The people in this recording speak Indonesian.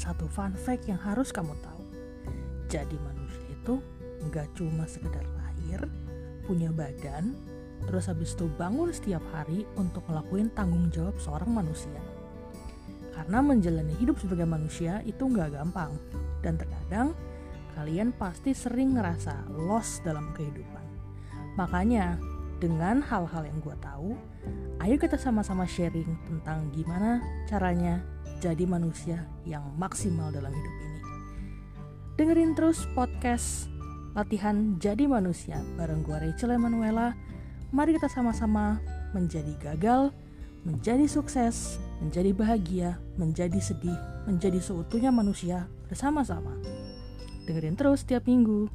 satu fun fact yang harus kamu tahu. Jadi manusia itu nggak cuma sekedar lahir, punya badan, terus habis itu bangun setiap hari untuk ngelakuin tanggung jawab seorang manusia. Karena menjalani hidup sebagai manusia itu nggak gampang, dan terkadang kalian pasti sering ngerasa lost dalam kehidupan. Makanya, dengan hal-hal yang gue tahu, ayo kita sama-sama sharing tentang gimana caranya jadi manusia yang maksimal dalam hidup ini. Dengerin terus podcast latihan jadi manusia bareng gue Rachel Emanuela. Mari kita sama-sama menjadi gagal, menjadi sukses, menjadi bahagia, menjadi sedih, menjadi seutuhnya manusia bersama-sama. Dengerin terus tiap minggu.